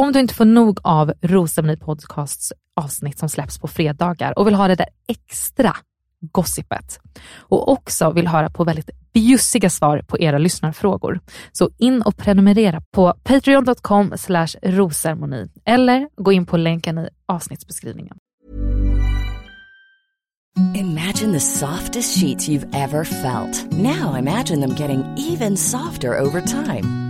Om du inte får nog av Rosceremoni Podcasts avsnitt som släpps på fredagar och vill ha det där extra gossipet och också vill höra på väldigt bjussiga svar på era lyssnarfrågor. Så in och prenumerera på patreon.com rosermoni eller gå in på länken i avsnittsbeskrivningen. Imagine the softest sheets you've ever felt. Now imagine them getting even softer over time.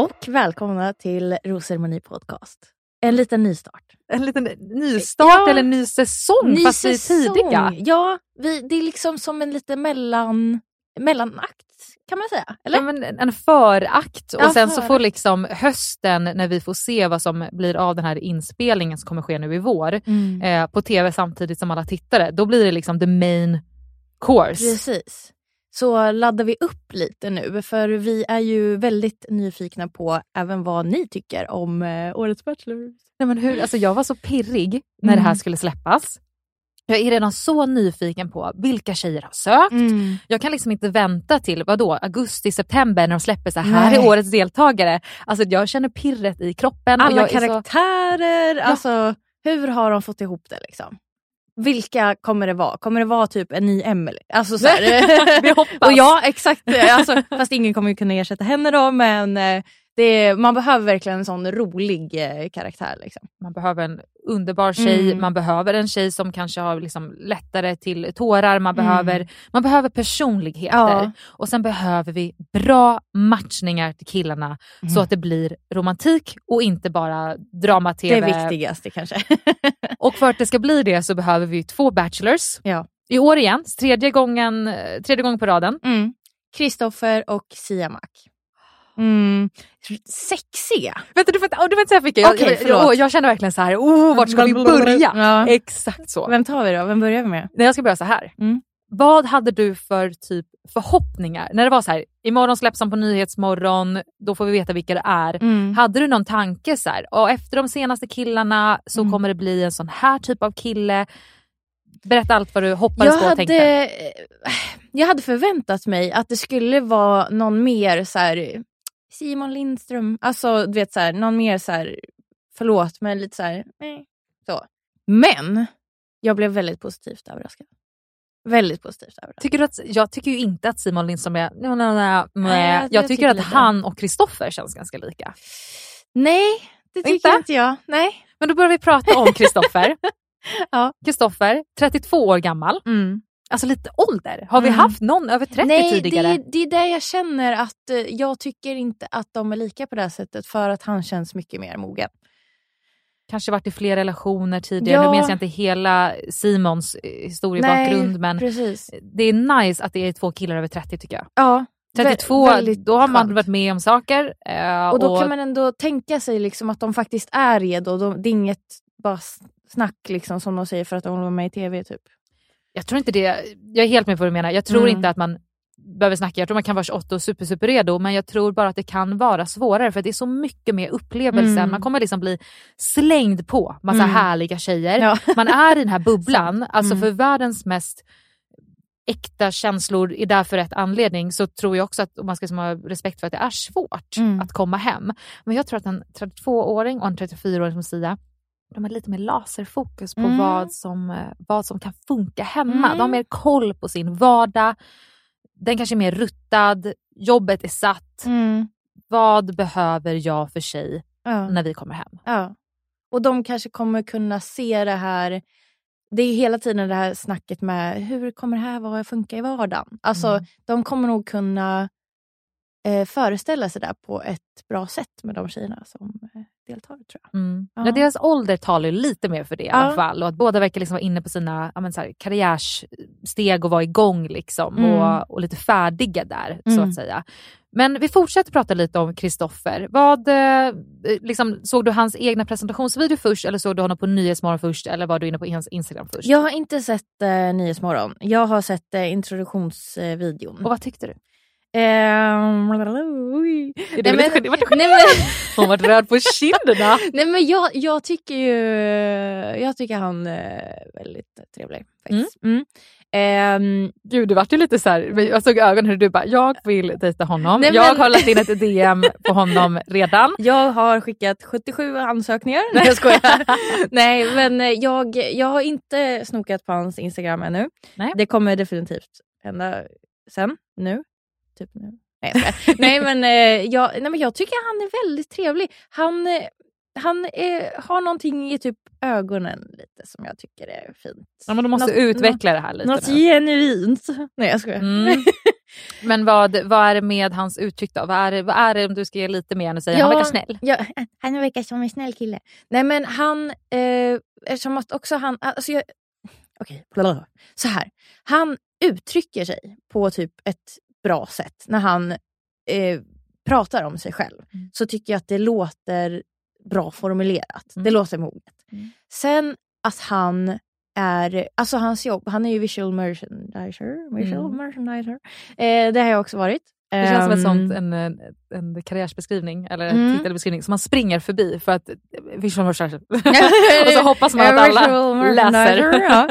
och välkomna till Rosermoni Podcast. En liten nystart. En liten nystart Ja. eller ny säsong Ny fast vi är tidiga. Ja, vi, det är liksom som en liten mellan, mellanakt kan man säga. Eller? Ja, men en förakt och Ja, sen så förakt. får liksom hösten när vi får se vad som blir av den här inspelningen som kommer ske nu i vår Mm. eh, på tv samtidigt som alla tittare. Då blir det liksom the main course. Precis. Så laddar vi upp lite nu för vi är ju väldigt nyfikna på även vad ni tycker om eh, årets Bachelor. Nej, men hur, alltså jag var så pirrig när det här Mm. skulle släppas. Jag är redan så nyfiken på vilka tjejer har sökt. Mm. Jag kan liksom inte vänta till vadå, augusti, september när de släpper så här, är årets deltagare. Alltså jag känner pirret i kroppen. Alla är så- karaktärer, alltså hur har de fått ihop det liksom? Vilka kommer det vara? Kommer det vara typ en ny Emily? Alltså, så här. Vi hoppas. Och ja, exakt. Alltså, fast ingen kommer ju kunna ersätta henne då, men eh, det, man behöver verkligen en sån rolig eh, karaktär. Liksom. Man behöver en underbar tjej, Mm. man behöver en tjej som kanske har liksom lättare till tårar, man, Mm. behöver, man behöver personligheter. Ja. Och sen behöver vi bra matchningar till killarna Mm. så att det blir romantik och inte bara drama-tv. Det viktigaste kanske. Och för att det ska bli det så behöver vi två bachelors. Ja. I år igen, tredje gången, eh, tredje gången på raden. Mm. Kristoffer och Siamak. Mm. Sexiga. Vänta, du får inte, du får inte säga för mycket. Jag, jag, jag, känner verkligen så här, oh, vart ska vi börja? Ja. Exakt så. Vem tar vi då? Vem börjar vi med? Nej, jag ska börja så här. Mm. Vad hade du för typ förhoppningar? När det var så här, imorgon släpps han på Nyhetsmorgon, då får vi veta vilka det är. Mm. Hade du någon tanke så här, och efter de senaste killarna så Mm. kommer det bli en sån här typ av kille. Berätta allt vad du hoppades Jag på och tänkte. hade, jag hade förväntat mig att det skulle vara någon mer så här, Simon Lindström, alltså du vet så här, någon mer så här, förlåt men lite så här, eh, så. Men Jag blev väldigt positivt överraskad. Väldigt positivt överraskad. Tycker du att, jag tycker ju inte att Simon Lindström är... Nej, nej, nej, Nej, jag- tycker att han och Kristoffer känns ganska lika. Nej, det tycker Inte? inte jag. Nej. Men då börjar vi prata om Kristoffer. Ja. Kristoffer, 32 år gammal. Mm. Alltså lite ålder. Har vi Mm. haft någon över 30 Nej, tidigare? Det, är- det är där jag känner att eh, jag tycker inte att de är lika på det här sättet för att han känns mycket mer mogen. Kanske varit i fler relationer tidigare. Ja. Nu minns jag inte hela Simons eh, historiebakgrund men precis. det är nice att det är två killar över 30 tycker jag. Ja, 32, vä- väldigt då har man skönt. varit med om saker. eh, Och då kan man ändå tänka sig liksom att de faktiskt är redo. De, det är inget bara snack liksom, som de säger för att de var med i tv. Typ. Jag tror inte det. Jag är helt med på vad du menar. Jag tror Mm. inte att man behöver snacka. Jag tror man kan vara 28 och super, super redo men jag tror bara att det kan vara svårare för det är så mycket mer upplevelsen. Mm. Man kommer liksom bli slängd på massa Mm. härliga tjejer. Ja. Man är i den här bubblan. Alltså Mm. för världens mest äkta känslor är där för rätt anledning så tror jag också att om man ska ha respekt för att det är svårt Mm. att komma hem. Men jag tror att en 32-åring och en 34-åring som Sia de har lite mer laserfokus på Mm. vad, som, eh, vad som kan funka hemma. Mm. De har mer koll på sin vardag. Den kanske är mer ruttad, jobbet är satt. Mm. Vad behöver jag för sig Ja. när vi kommer hem? Ja. Och de kanske kommer kunna se det här. Det är hela tiden det här snacket med hur kommer det här vara, funka i vardagen? Alltså, Mm. De kommer nog kunna eh, föreställa sig det på ett bra sätt med de tjejerna som eh, deltar. tror jag. Mm. Ja. Ja. deras ålder talar ju lite mer för det i Ja. alla fall. Och att båda verkar liksom vara inne på sina ja, men så här, karriärsteg och vara igång liksom, Mm. och, och lite färdiga där så Mm. att säga. Men vi fortsätter prata lite om Kristoffer. Vad, eh, liksom, såg du hans egna presentationsvideo först eller såg du honom på Nyhetsmorgon först eller var du inne på hans Instagram först? Jag har inte sett eh, Nyhetsmorgon. Jag har sett eh, introduktionsvideon. Och vad tyckte du? Ehm, Nej, men- vart nej, men- Hon var röd på kinderna. Nej men jag, jag tycker ju jag tycker han är väldigt trevlig. Faktiskt. Mm. Ehm, Gud, du vart ju lite så här, jag såg i ögonen hur du bara, jag vill dejta honom. Nej, jag men- har lagt in ett DM på honom redan. jag har skickat 77 ansökningar. Nej jag skojar. Nej men jag, jag har inte snokat på hans Instagram ännu. Nej. Det kommer definitivt hända sen. Nu. Typ nu. Nej, nej, men, eh, jag, nej men jag tycker han är väldigt trevlig. Han, eh, han eh, har någonting i typ ögonen lite som jag tycker är fint. Ja, men du måste Något- utveckla det här lite Något nu. genuint. Nej jag skojar. Mm. Men vad, vad är det med hans uttryck då? Vad är det, vad är det om du ska ge lite mer än att säga han Ja, verkar snäll? Ja, han verkar som en snäll kille. Nej men han, eh, eftersom att också han, alltså jag, okej, blablabla. så här. Han uttrycker sig på typ ett bra sätt när han eh, pratar om sig själv. Mm. Så tycker jag att det låter bra formulerat. Mm. Det låter moget. Mm. Sen att han är, alltså hans jobb, han är ju visual merchandiser. Visual Mm. merchandiser. Eh, det har jag också varit. Det känns som ett Ehm, sånt, en, en, en karriärsbeskrivning eller Mm. titelbeskrivning som man springer förbi för att visual merchandising. och så hoppas man att alla läser. merchandiser, ja.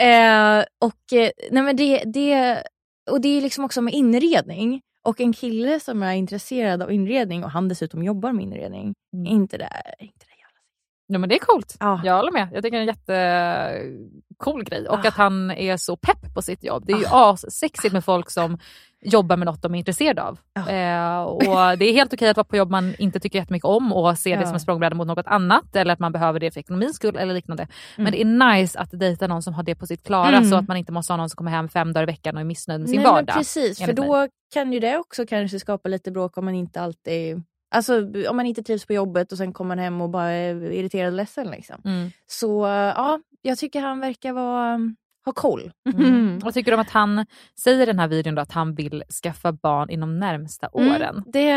eh, och, eh, nej men det, det, och det är liksom också med inredning. Och en kille som är intresserad av inredning och han dessutom jobbar med inredning. Mm. Inte det, inte det jävla Ja, men det är coolt. Ja. Jag håller med. Jag tycker det är en jättecool grej. Och Ah. att han är så pepp på sitt jobb. Det är ju assexigt med folk som jobbar med något de är intresserade av. Ja. Eh, och Det är helt okej att vara på jobb man inte tycker jättemycket om och se det Ja. som en språngbräda mot något annat eller att man behöver det för ekonomins skull eller liknande. Men Mm. det är nice att dejta någon som har det på sitt klara Mm. så att man inte måste ha någon som kommer hem fem dagar i veckan och är missnöjd med sin Nej, men vardag. Precis, för enligt mig. då kan ju det också kanske skapa lite bråk om man inte alltid Alltså om man inte trivs på jobbet och sen kommer man hem och bara är irriterad och ledsen. Liksom. Mm. Så ja, jag tycker han verkar vara, ha koll. Mm. Vad tycker du om att han säger i den här videon då att han vill skaffa barn inom närmsta åren? Mm, det,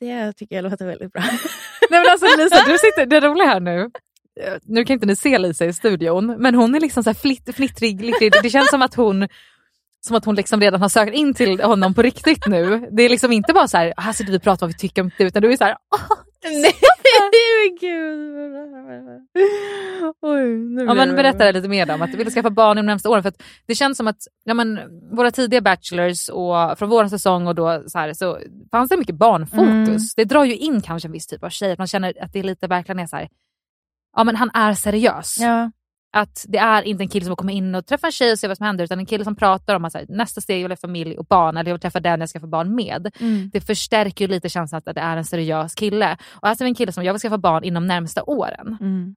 det tycker jag låter väldigt bra. Nej men alltså Lisa, du sitter, det roliga här nu, nu kan inte ni se Lisa i studion, men hon är liksom så här flitt, flittrig, glittrig. Det känns som att hon som att hon liksom redan har sökt in till honom på riktigt nu. Det är liksom inte bara så här, här sitter vi och pratar vad vi tycker om det, utan du är så här, "Åh, Nej men gud. Oj, nu Ja, men berätta lite mer om att du vill skaffa barn inom närmsta åren. För det känns som att ja, men, våra tidiga bachelors och från vår säsong och då så, här, så fanns det mycket barnfokus. Mm. Det drar ju in kanske en viss typ av tjej, att man känner att det lite verkligen är så här, ja men han är seriös. Ja. Att det är inte en kille som kommer in och träffar en tjej och ser vad som händer utan en kille som pratar om att här, nästa steg jag vill ha familj och barn eller jag vill träffa den jag ska få barn med. Mm. Det förstärker ju lite känslan att det är en seriös kille. Och här ser vi en kille som jag vill skaffa barn inom närmsta åren. Mm.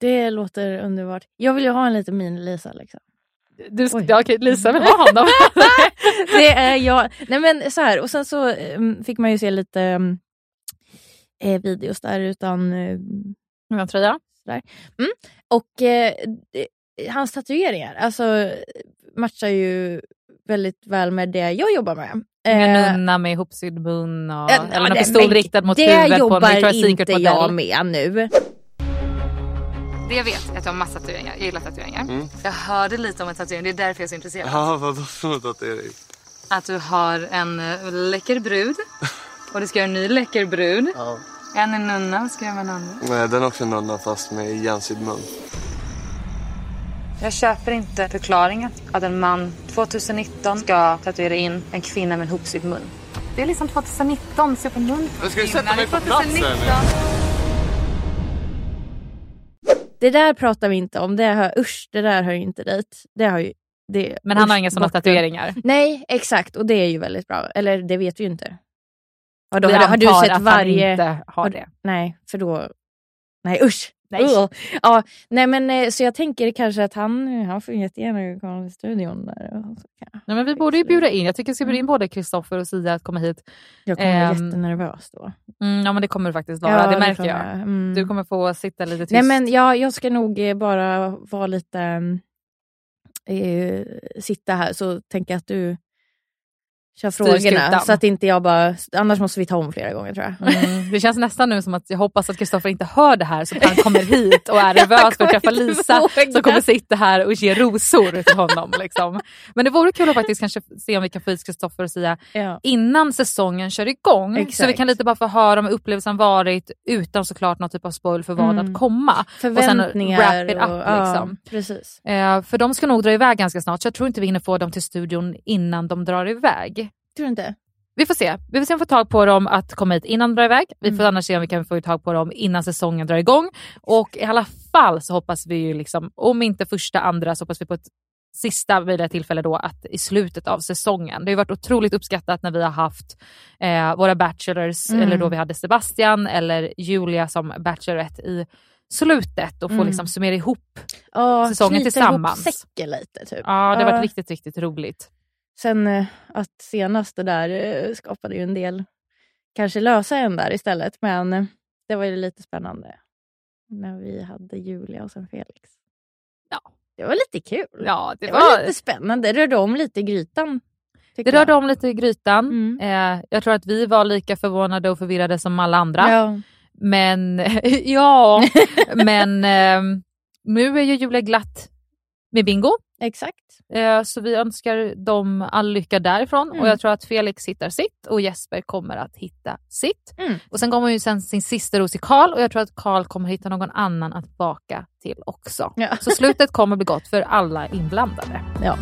Det låter underbart. Jag vill ju ha en liten mini-Lisa. Liksom. Du, Oj. ja, okej, Lisa vill ha honom. det är jag. Nej men så här, och sen så um, fick man ju se lite um, videos där utan uh, Med en tröja. och eh, det- hans tatueringar alltså, matchar ju väldigt väl med det jag jobbar med. En Eh, nunna med ihopsydd mun och Ja, eller det- pistol riktad mot det huvudet på en jobbar Victoria's inte jag med nu. Det jag vet är att jag har massa tatueringar. Jag gillar tatueringar. Jag hörde lite om en tatuering, det är därför jag är så intresserad. Ja, vadå för tatuering? Att du har en eh, läcker brud och du ska göra en ny läcker brud. Ja. En är nunna göra en annan. Nej, den är också nunna fast med igensydd mun. Jag köper inte förklaringen att en man 2019 ska tatuera in en kvinna med en hopsydd mun. Det är liksom 2019, se på mun. Men ska du sätta mig på plats? Det där pratar vi inte om. Det hör, usch, det där hör ju inte dit. Det har ju, det, Men han har usch, inga sådana tatueringar. Nej, exakt. Och det är ju väldigt bra. Eller det vet vi ju inte. Då, Vi har, har du sett att varje... inte har det. Nej, för då... Nej usch! Nej. Ugh. Ja, nej men eh, så jag tänker kanske att han, han får jättegärna komma till studion där. Nej, men vi borde ju bjuda in, jag tycker vi ska bjuda in både Kristoffer och Sia att komma hit. Jag kommer Ehm, bli jättenervös då. Mm, ja men det kommer du faktiskt vara, det märker kommer jag. Mm. Du kommer få sitta lite tyst. Nej men jag, jag ska nog eh, bara vara lite... Eh, sitta här så tänker jag att du kör frågorna. Så att inte jag bara... Annars måste vi ta om flera gånger tror jag. Mm, det känns nästan nu som att jag hoppas att Kristoffer inte hör det här så att han kommer hit och är nervös för att träffa Lisa som kommer sitta här och ge rosor till honom. Liksom. Men det vore kul att faktiskt kanske se om vi kan få hit Kristoffer och säga Ja. innan säsongen kör igång. Så Exakt. vi kan lite bara få höra om upplevelsen varit utan såklart någon typ av spoil för vad Mm. att komma. Förväntningar och sen wrap it up. och- ja, liksom. precis. Eh, för de ska nog dra iväg ganska snart så jag tror inte vi hinner få dem till studion innan de drar iväg. Tror du inte? Vi får se. Vi får se om vi får tag på dem att komma hit innan de drar iväg. Vi får Mm. annars se om vi kan få tag på dem innan säsongen drar igång. Och i alla fall så hoppas vi ju, liksom, om inte första, andra, så hoppas vi på ett sista möjliga tillfälle då att i slutet av säsongen. Det har varit otroligt uppskattat när vi har haft eh, våra bachelors, Mm. eller då vi hade Sebastian eller Julia som bachelorette i slutet och få Mm. liksom summera ihop. Ja, Säsongen tillsammans. ihop säcken lite typ. Ja, det har Ja. varit riktigt, riktigt roligt. Sen eh, att senaste där eh, skapade ju en del, kanske lösa en där istället. Men eh, det var ju lite spännande när vi hade Julia och sen Felix. Ja. Det var lite kul. Ja, det, det var, var lite spännande. Det rörde om lite i grytan. det rörde jag. om lite i grytan. Mm. Eh, jag tror att vi var lika förvånade och förvirrade som alla andra. Ja. Men ja, men eh, nu är ju Julia glatt med bingo. Exakt. Eh, så vi önskar dem all lycka därifrån. Mm. Och jag tror att Felix hittar sitt och Jesper kommer att hitta sitt. Mm. Och sen kommer ju sen sin sista ros i Karl och jag tror att Karl kommer hitta någon annan att baka till också. Ja. Så slutet kommer bli gott för alla inblandade. Ja.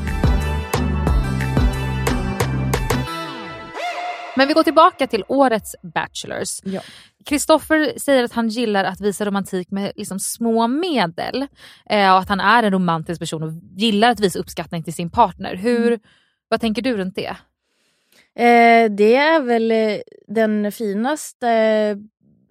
Men vi går tillbaka till årets Bachelors. Ja. Kristoffer säger att han gillar att visa romantik med liksom små medel. Eh, och att han är en romantisk person och gillar att visa uppskattning till sin partner. Hur, Mm. Vad tänker du runt det? Eh, det är väl eh, den finaste...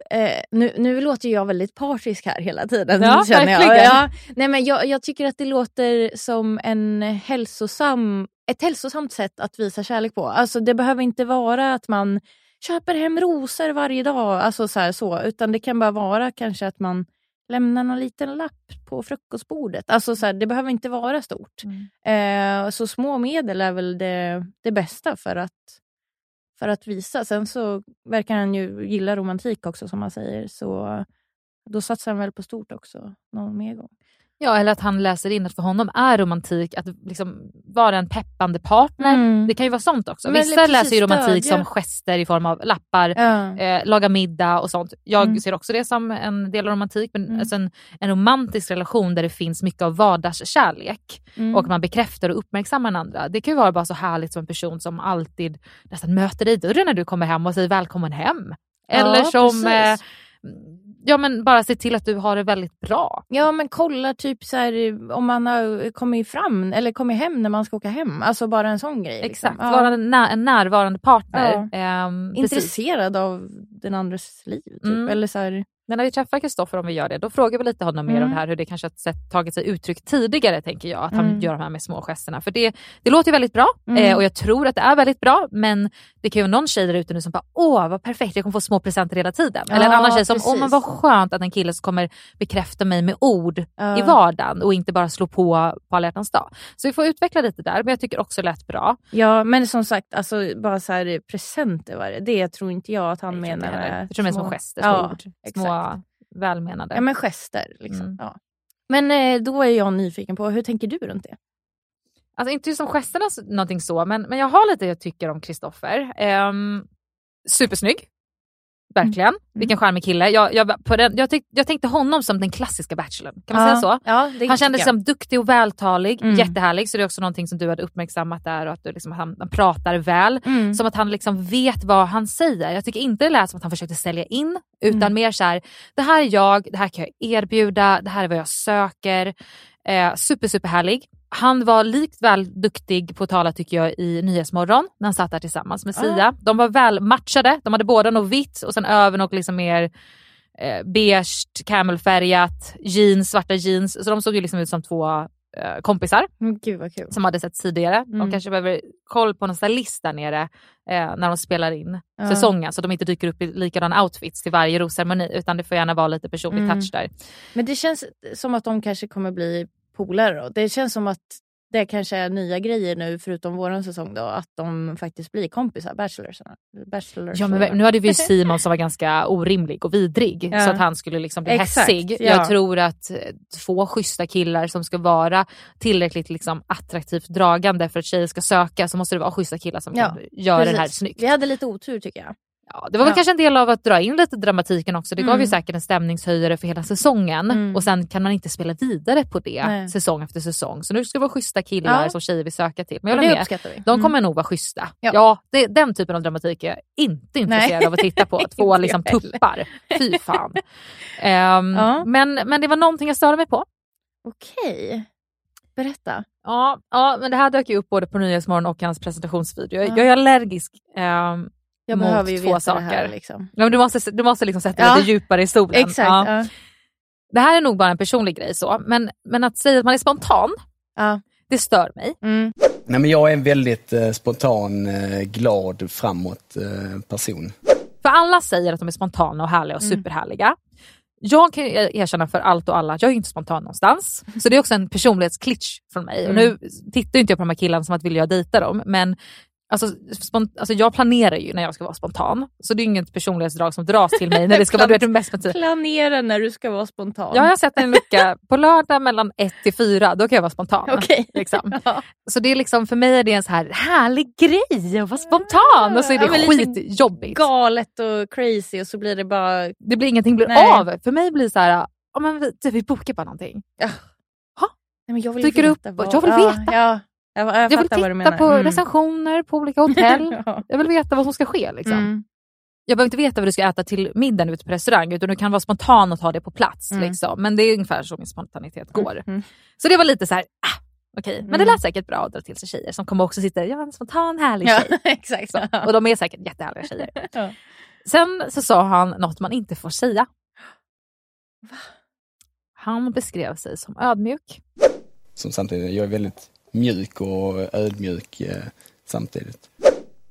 Eh, nu, nu låter jag väldigt partisk här hela tiden. Ja, känner jag. verkligen. Ja, nej, men jag, jag tycker att det låter som en hälsosam, ett hälsosamt sätt att visa kärlek på. Alltså, det behöver inte vara att man köper hem rosor varje dag, alltså så, här, så utan det kan bara vara kanske att man lämnar någon liten lapp på frukostbordet. Alltså, så här, det behöver inte vara stort. Eh, så små medel är väl det, det bästa för att, för att visa. Sen så verkar han ju gilla romantik också som man säger. Så då satsar han väl på stort också någon mer gång. Ja, eller att han läser in att för honom är romantik att liksom vara en peppande partner. Mm. Det kan ju vara sånt också. Men Vissa läser ju romantik stödja. som gester i form av lappar, Ja. eh, laga middag och sånt. Jag Mm. ser också det som en del av romantik, men Mm. alltså en, en romantisk relation där det finns mycket av vardagskärlek Mm. och man bekräftar och uppmärksammar den andra. Det kan ju vara bara så härligt som en person som alltid nästan möter dig i dörren när du kommer hem och säger välkommen hem. Eller Ja, som ja, men bara se till att du har det väldigt bra. Ja men kolla typ så här, om man har kommit fram eller kommit hem när man ska åka hem. Alltså bara en sån grej. liksom. Exakt, Ja. vara en, när, en närvarande partner. Ehm, precis. Intresserad av den andres liv. Typ. Mm. Eller så här, Men när vi träffar Kristoffer, om vi gör det, då frågar vi lite honom mer Mm. om det här, hur det kanske har sett, tagit sig uttryck tidigare, tänker jag. Att han Mm. gör de här med små gesterna. För det, det låter ju väldigt bra Mm. eh, och jag tror att det är väldigt bra, men det kan ju vara någon tjej där ute nu som bara, åh vad perfekt, jag kommer få små presenter hela tiden. Eller en Ja, annan tjej som, åh men vad skönt att en kille som kommer bekräfta mig med ord Ja. i vardagen och inte bara slå på på alla dag. Så vi får utveckla lite där, men jag tycker också det lät bra. Ja men som sagt, alltså, bara så här, presenter var det. Det tror inte jag att han inte menar. Jag tror det är små gester, små ja, ord, små Exakt. välmenande. Ja men gester. Liksom. Mm. Ja. Men eh, då är jag nyfiken på, hur tänker du runt det? Alltså inte just som gesterna någonting så, men, men jag har lite jag tycker om Kristoffer. Um, supersnygg. Verkligen. Mm. Vilken charmig kille. Jag, jag, på den, jag, tyck, jag tänkte honom som den klassiska bachelorn. Kan man ja. säga så? Ja, Han kändes som duktig och vältalig, Mm. jättehärlig. Så det är också någonting som du hade uppmärksammat där och att du liksom, han, han pratar väl. Mm. Som att han liksom vet vad han säger. Jag tycker inte det lät som att han försökte sälja in utan Mm. mer så här: det här är jag, det här kan jag erbjuda, det här är vad jag söker. Eh, super super härlig. Han var likt väl duktig på att tala tycker jag i Nyhetsmorgon när han satt där tillsammans med Sia. De var väl matchade, de hade båda något vitt och sen över något liksom mer eh, beige, camelfärgat, jeans, svarta jeans. Så de såg ju liksom ut som två eh, kompisar Mm, som hade sett tidigare. De Mm. kanske behöver koll på någon stylist där nere eh, när de spelar in Ja. säsongen så de inte dyker upp i likadana outfits till varje rosceremoni utan det får gärna vara lite personlig Mm. touch där. Men det känns som att de kanske kommer bli polare då. Det känns som att det kanske är nya grejer nu förutom våran säsong då. Att de faktiskt blir kompisar, bachelorsarna. bachelors. Ja, men nu hade vi ju Simon som var ganska orimlig och vidrig Ja. så att han skulle liksom bli Exakt, hässig. ja. Jag tror att eh, två schyssta killar som ska vara tillräckligt liksom, attraktivt dragande för att tjejer ska söka så måste det vara schyssta killar som Ja, kan göra det här snyggt. Vi hade lite otur tycker jag. Ja, det var väl Ja. kanske en del av att dra in lite dramatiken också. Det gav Mm. ju säkert en stämningshöjare för hela säsongen Mm. och sen kan man inte spela vidare på det Nej. säsong efter säsong. Så nu ska det vara schyssta killar Ja. som tjejer vill söka till. Men jag det uppskattar vi. De Mm. kommer nog vara schyssta. Ja, Ja. det, den typen av dramatik är jag inte intresserad Nej. av att titta på. Två liksom tuppar. Fy fan. Ehm, Ja. men, men det var någonting jag störde mig på. Okej. Berätta. Ja, ja, men det här dök ju upp både på Nyhetsmorgon och hans presentationsvideo. Jag, Ja. jag är allergisk ehm, Jag mot behöver ju två veta saker. det här. Liksom. Ja, men du, måste, du måste liksom sätta Ja. lite djupare i stolen. Exakt. Ja. Ja. Det här är nog bara en personlig grej så, men, men att säga att man är spontan, Ja. det stör mig. Mm. Nej, men jag är en väldigt eh, spontan, eh, glad, framåt eh, person. För alla säger att de är spontana och härliga och Mm. superhärliga. Jag kan erkänna för allt och alla att jag är inte spontan någonstans. Så det är också en personlighetsglitch från mig. Och Mm. nu tittar inte jag på de här killarna som att vill jag dejta dem, men Alltså, spont- alltså jag planerar ju när jag ska vara spontan. Så det är inget personlighetsdrag som dras till mig när det ska vara du vet, det mest. Planera när du ska vara spontan. Ja, jag har sett en lucka på lördag mellan ett till fyra, då kan jag vara spontan. Okej. Liksom. Ja. Så det är liksom, för mig är det en så här härlig grej att vara spontan och så är det Ja, skitjobbigt. Galet och crazy och så blir det bara... Det blir ingenting blir Nej. av. För mig blir det så här, ja, men vi, typ, vi bokar bara någonting. Nej, men jag vill Dyker veta upp- vad- jag vill ja, veta. Ja, jag, jag, Jag vill fattar vad du titta menar. på Mm. recensioner på olika hotell. Ja. Jag vill veta vad som ska ske. Liksom. Mm. Jag behöver inte veta vad du ska äta till middagen ute på restaurang utan du kan vara spontan och ta det på plats. Mm. Liksom. Men det är ungefär så min spontanitet går. Mm. Så det var lite så här, ah, okej. Men det Mm. lät säkert bra att dra till sig tjejer som kommer också sitta, jag är en spontan härlig Ja, tjej. exakt. Så. Och de är säkert jättehärliga tjejer. Ja. Sen så sa han något man inte får säga. Han beskrev sig som ödmjuk. Som samtidigt, jag är väldigt mjuk och ödmjuk eh, samtidigt.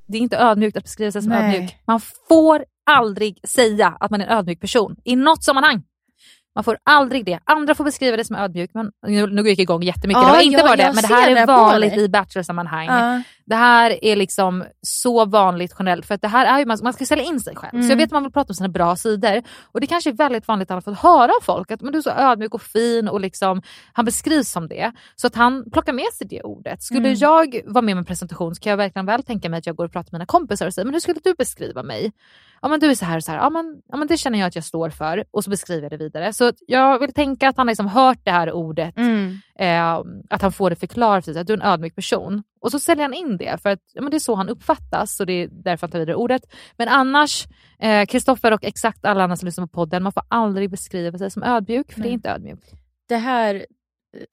Det är inte ödmjukt att beskriva sig som Nej. ödmjuk. Man får aldrig säga att man är en ödmjuk person i något sammanhang. Man får aldrig det. Andra får beskriva det som ödmjuk. Men, nu, nu går jag igång jättemycket. Ja, det var inte jag- bara det, men det här är vanligt i bachelor-sammanhang. Ja. Det här är liksom så vanligt generellt för att det här är ju, man, man ska sälja in sig själv. Så Mm. jag vet att man vill prata om sina bra sidor och det kanske är väldigt vanligt att få höra av folk att men du är så ödmjuk och fin och liksom han beskrivs som det. Så att han plockar med sig det ordet. Skulle Mm. jag vara med med en presentation så kan jag verkligen väl tänka mig att jag går och pratar med mina kompisar och säger men hur skulle du beskriva mig? Ja men du är så här och så här, ja men, ja, men det känner jag att jag står för och så beskriver jag det vidare. Så jag vill tänka att han har liksom hört det här ordet Mm. eh, att han får det förklarat att du är en ödmjuk person. Och så säljer han in det för att ja, men det är så han uppfattas och det är därför han tar vidare ordet. Men annars, Kristoffer och exakt alla andra som lyssnar på podden, man får aldrig beskriva sig som ödmjuk för Nej. det är inte ödmjukt. Det här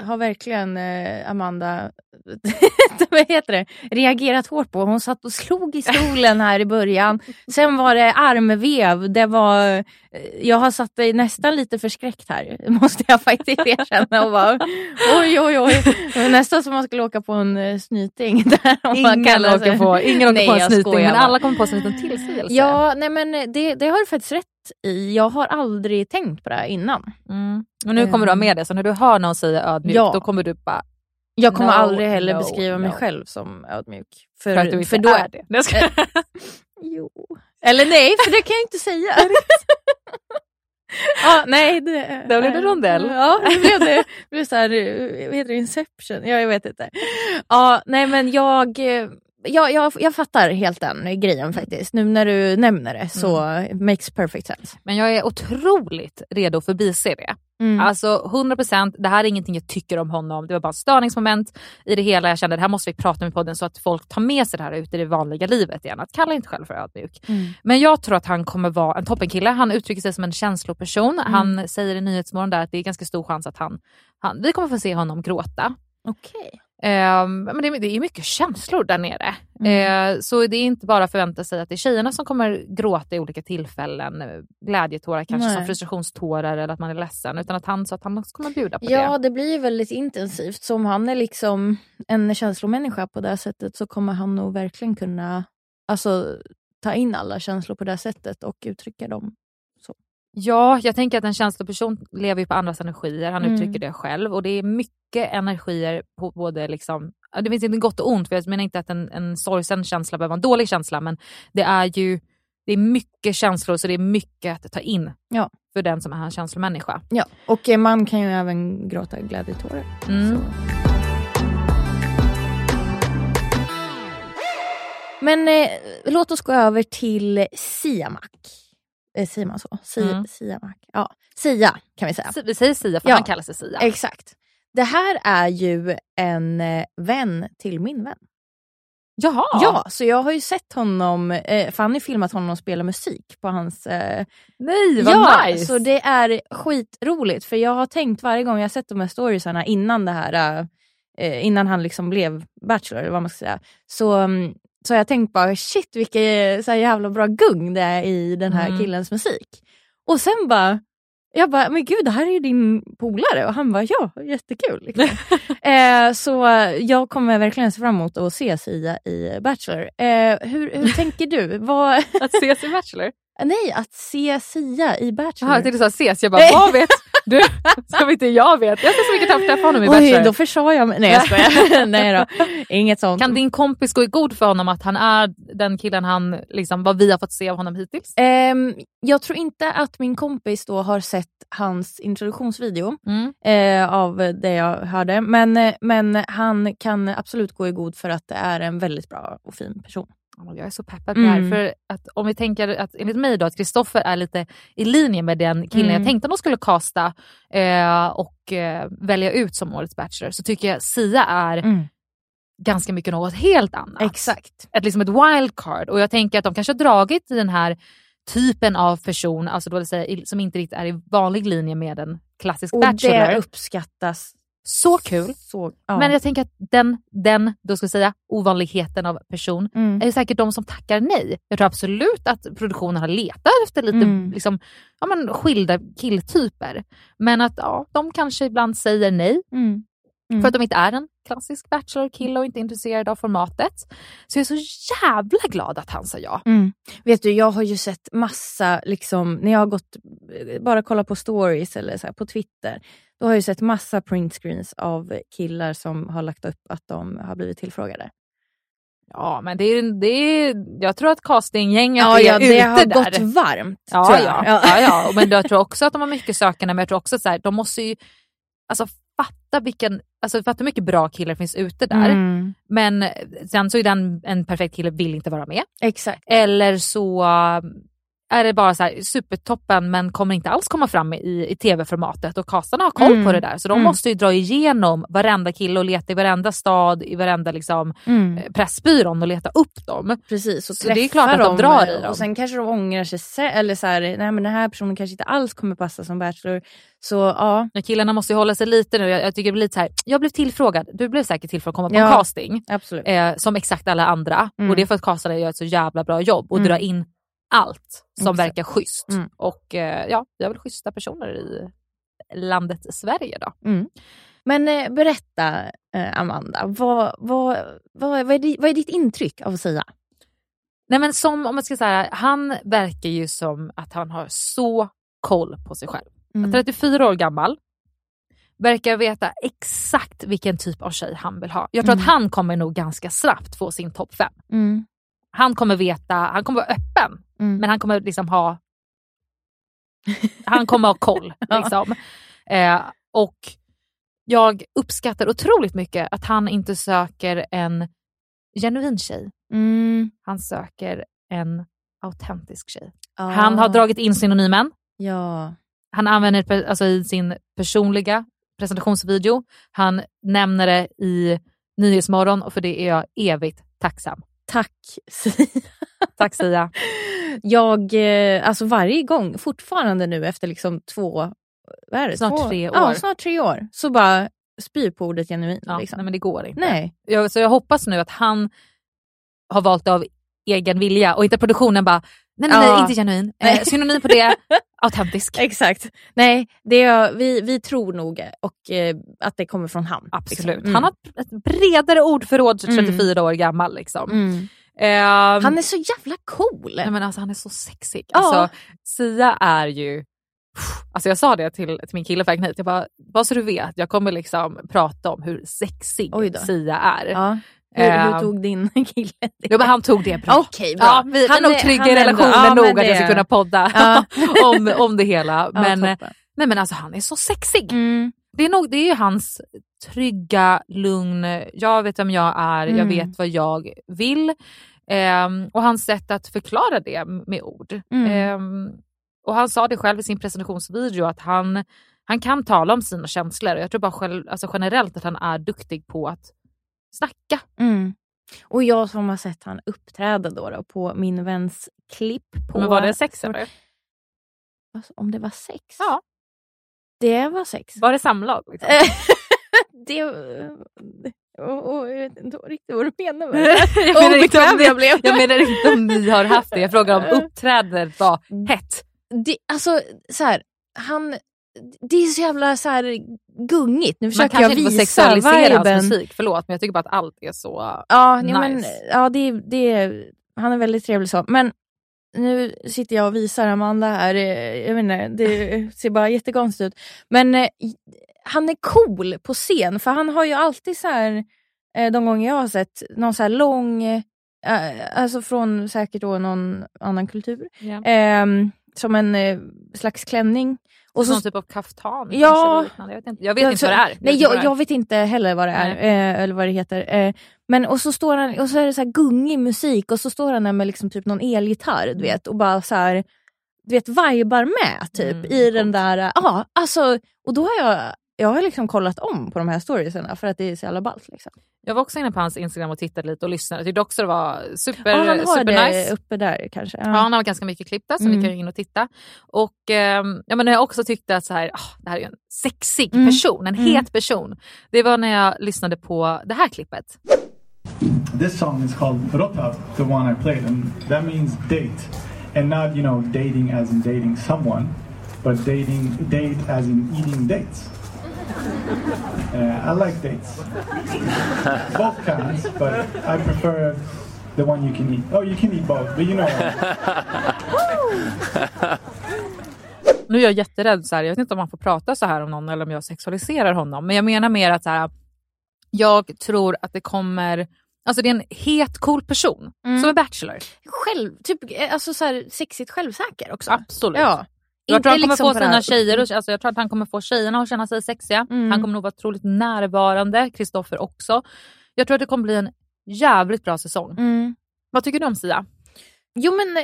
har verkligen eh, Amanda vad heter det? reagerat hårt på. Hon satt och slog i stolen här i början. Sen var det armvev. Det var, eh, jag har satt dig nästan lite förskräckt här, måste jag faktiskt erkänna. Och bara, oj, oj, oj. Nästan som man skulle åka på en uh, snyting. Där, om man Ingen kallar åker på, ingen åker Nej, på en snyting men alla kommer på sig en liten tillsägelse. Ja, nej men det, det har du faktiskt rätt i. Jag har aldrig tänkt på det här innan. Mm. Och nu kommer du ha med det, så när du hör någon säga ödmjuk, Ja. då kommer du bara Jag kommer No, aldrig heller no, beskriva mig no. själv som ödmjuk. för, att du inte då, är det. Jag skojar. Jo. Eller nej, för det kan jag inte säga. ja, nej, det, Då blev det rondell. Ja, det blev det. det blev så här, vad heter det, Inception? Ja, jag vet inte. Ja, nej men jag, eh, jag, jag, jag fattar helt den grejen faktiskt. Nu när du nämner det så Mm. makes perfect sense. Men jag är otroligt redo förbise det. Mm. Alltså 100%, det här är ingenting jag tycker om honom. Det var bara ett störningsmoment i det hela. Jag kände att det här måste vi prata om i podden så att folk tar med sig det här ut i det vanliga livet igen. Att kalla inte själv för ödmjuk. Mm. Men jag tror att han kommer vara en toppenkille. Han uttrycker sig som en känsloperson. Mm. Han säger i Nyhetsmorgon där att det är ganska stor chans att han, han vi kommer få se honom gråta. Okej. Ehm, men det, det är mycket känslor där nere. Mm. Eh, så det är inte bara att förvänta sig att det är tjejerna som kommer gråta i olika tillfällen. eh, Glädjetårar, kanske Nej. som frustrationstårar eller att man är ledsen. Utan att han, så att han också kommer bjuda på Ja, det. det blir väldigt intensivt. Så om han är liksom en känslomänniska på det sättet så kommer han nog verkligen kunna alltså, ta in alla känslor på det sättet och uttrycka dem. Ja, jag tänker att en känsloperson lever på andras energier. Han Mm. uttrycker det själv. Och det är mycket energier på både liksom, det finns inte gott och ont. För jag menar inte att en, en sorgsen känsla behöver vara en dålig känsla. Men det är ju det är mycket känslor så det är mycket att ta in Ja. för den som är en känslomänniska. Ja, och man kan ju även gråta glädjetårar. Mm. Så. Men eh, låt oss gå över till Siamak. Eh, säger man så? Si, Mm. Siamak. Ja, Sia kan vi säga. Vi säger Sia för Ja. han kallar sig Sia. Exakt. Det här är ju en eh, vän till min vän. Jaha! Ja, så jag har ju sett honom, eh, Fanny filmat honom spela musik på hans... Eh, Nej vad ja, nice! så det är skitroligt för jag har tänkt varje gång jag har sett de här storiesarna innan det här, eh, innan han liksom blev Bachelor eller vad man ska säga. Så, mm, så har jag tänkt bara shit vilken så här jävla bra gung det är i den här Mm. killens musik. Och sen bara, jag bara, men gud det här är ju din polare och han bara ja, jättekul. Liksom. eh, så jag kommer verkligen se fram emot att se Sia i Bachelor. Eh, hur, hur tänker du? Vad, Att ses i Bachelor? nej, att se Sia i Bachelor. Jaha, jag tänkte såhär ses, jag bara vad vet du? Som inte jag vet. Jag ska så mycket träffa honom i Oj, Bachelor. då försade jag mig. Nej jag skojar. Nej då, inget sånt. Kan din kompis gå i god för honom att han är den killen han, liksom, vad vi har fått se av honom hittills? Ehm, jag tror inte att min kompis då har sett hans introduktionsvideo Mm. eh, av det jag hörde. Men, eh, men han kan absolut gå i god för att det är en väldigt bra och fin person. Ja, Jag är så peppad på det Mm. här. För att om vi tänker att enligt mig då att Kristoffer är lite i linje med den killen Mm. jag tänkte att de skulle kasta eh, och eh, välja ut som årets Bachelor så tycker jag Sia är ganska mycket något helt annat. Exakt. Ett, liksom ett wildcard och jag tänker att de kanske har dragit i den här typen av person, alltså då i- som inte riktigt är i vanlig linje med en klassisk Och Bachelor. det uppskattas så kul. så. Ja. Men jag tänker att den, den då ska säga, ovanligheten av person Mm. är säkert de som tackar nej. Jag tror absolut att produktionen har letat efter lite Mm. liksom, ja, men, skilda killtyper. Men att ja, de kanske ibland säger nej Mm. Mm. för att de inte är en klassisk bachelor-kille och inte är intresserade av formatet. Så jag är så jävla glad att han sa ja. Mm. Vet du, jag har ju sett massa, liksom, när jag har gått, bara kollat på stories eller så här, på Twitter, då har jag ju sett massa printscreens av killar som har lagt upp att de har blivit tillfrågade. Ja, men det är, det är, jag tror att castinggänget Ja, är ja, det ute har där. gått varmt. Ja, tror jag. ja, ja. ja, Men jag tror också att de har mycket sökande, men jag tror också att så här, de måste ju alltså, fatta vilken, alltså, fatta hur mycket bra killar finns ute där. Mm. Men sen så är den en perfekt kille vill inte vara med. Exakt. Eller så är det bara så här supertoppen men kommer inte alls komma fram i, i tv-formatet och castarna har koll Mm. på det där. Så de Mm. måste ju dra igenom varenda kille och leta i varenda stad, i varenda liksom, Mm. eh, Pressbyrån och leta upp dem. Precis, och Så det är klart att de drar i dem. Och sen kanske de ångrar sig, eller så här, nej men den här personen kanske inte alls kommer passa som Bachelor. Så ja, Ja, Killarna måste ju hålla sig lite nu. Jag, jag tycker det blir lite så här, jag blev tillfrågad, du blev säkert tillfrågad att komma på en Ja. casting. absolut. Eh, som exakt alla andra. Mm. Och det är för att castarna gör ett så jävla bra jobb och Mm. drar in allt som Exakt. verkar schysst. Mm. Och eh, ja, jag vill schyssta personer i landet Sverige då. Mm. Men eh, berätta eh, Amanda, vad, vad, vad, vad, är di, vad är ditt intryck av Sia? Nej men som om man ska säga, han verkar ju som att han har så koll på sig själv. Mm. 34 år gammal, verkar veta exakt vilken typ av tjej han vill ha. Jag tror Mm. att han kommer nog ganska snabbt få sin topp 5. Mm. Han kommer veta, han kommer vara öppen, Mm. men han kommer liksom ha han kommer ha koll. Liksom. eh, och jag uppskattar otroligt mycket att han inte söker en genuin tjej. Mm. Han söker en autentisk tjej. Ja. Han har dragit in synonymen. Ja. Han använder det alltså, i sin personliga presentationsvideo. Han nämner det i Nyhetsmorgon och för det är jag evigt tacksam. Tack Sia. Tack Sia. Jag, eh, alltså varje gång, fortfarande nu efter liksom två, vad är det? Snart två, tre år. Ja, snart tre år. Så bara spyr på ordet genuin. Ja, liksom. nej, men det går inte. Nej. Jag, så jag hoppas nu att han har valt av egen vilja och inte produktionen bara, nej nej, Ja. nej inte genuin. Eh, Nej. synonym på det, autentisk. Exakt. Nej, det är, vi, vi tror nog och, eh, att det kommer från han. Absolut. liksom. Mm. Han har ett bredare ordförråd, Mm. 34 år gammal. Liksom. Mm. Ehm, Han är så jävla cool. nej, men alltså, han är så sexig. Ja. Alltså, Sia är ju... Alltså jag sa det till, till min kille hit, jag bara, bara så du vet, jag kommer liksom prata om hur sexig. Sia är. Ja. Hur, hur Ehm, tog din kille? Jo, men han tog det bra. Okej, bra. Ja, vi, vi är nog trygga i han relationen ja, nog att jag ska kunna podda Ja. om, om det hela. Ja, Men, nej, men alltså, han är så sexig. Mm. Det är, nog, det är hans trygga, lugn, jag vet vem jag är, jag Mm. vet vad jag vill. Ehm, och hans sätt att förklara det med ord. Mm. Ehm, och han sa det själv i sin presentationsvideo att han, han kan tala om sina känslor. Jag tror bara själv, alltså generellt att han är duktig på att snacka. Mm. Och jag som har sett han uppträda då, då på min väns klipp. På, Men var det sex eller? Alltså, om det var sex? Ja. Det var sex. Var det samlag? Liksom? det... Och, och, jag vet inte riktigt vad du menar med jag, det. menar inte om jag blev. jag menar inte om ni har haft det. Jag frågar om uppträdandet var hett. det, alltså så här, han, det är så jävla så här gungigt. Nu Man försöker kanske jag inte får visa sexualisera hans musik, förlåt men jag tycker bara att allt är så Ja, nice. ja, men, ja det, det, han är väldigt trevlig så. Men nu sitter jag och visar Amanda här. Jag inte, det ser bara jättekonstigt ut. Men eh, han är cool på scen för han har ju alltid så här, eh, de gånger jag har sett, någon så lång, eh, alltså från säkert då någon annan kultur. Ehm, som en slags klänning. Och så, Någon typ av kaftan? Ja. kanske. Jag vet inte, jag vet Ja, inte vad det är. Nej, jag, jag vet inte heller vad det är, eh, eller vad det heter. Eh, men och så står han och så är det så här gungig musik och så står han där med liksom typ någon elgitarr du vet och bara så här, du vet vibar med typ Mm, i den där, ja alltså och då har jag, jag har liksom kollat om på de här storiesarna för att det är så jävla ballt liksom. Jag var också inne på hans Instagram och tittade lite och lyssnade. Jag tyckte också det var super, Ja, han har super det nice. uppe där kanske. Ja, han har ganska mycket klipp där så Mm. ni kan ju in och titta. Och ehm, ja, men jag också tyckte att så här, ah, det här är en sexig Mm. person, en Mm. het person. Det var när jag lyssnade på det här klippet. This song is called Rota, the one I played, and that means date. And not, you know, dating as in dating someone, but dating, date as in eating dates. Uh, I like dates. both kinds, but I prefer the one you can eat. Oh, you can eat both, but you know. Nu är jag jätterädd, så här, jag vet inte om man får prata så här om någon eller om jag sexualiserar honom. Men jag menar mer att så här, jag tror att det kommer, alltså det är en het cool person Mm. som är bachelor. Själv, typ, eh, alltså så här, sexigt självsäker också. Absolut. Ja. Jag tror, han kommer liksom få sina tjejer, och- alltså jag tror att han kommer få tjejerna att känna sig sexiga. Mm. Han kommer nog vara otroligt närvarande, Kristoffer också. Jag tror att det kommer bli en jävligt bra säsong. Mm. Vad tycker du om Sia? Jo men eh,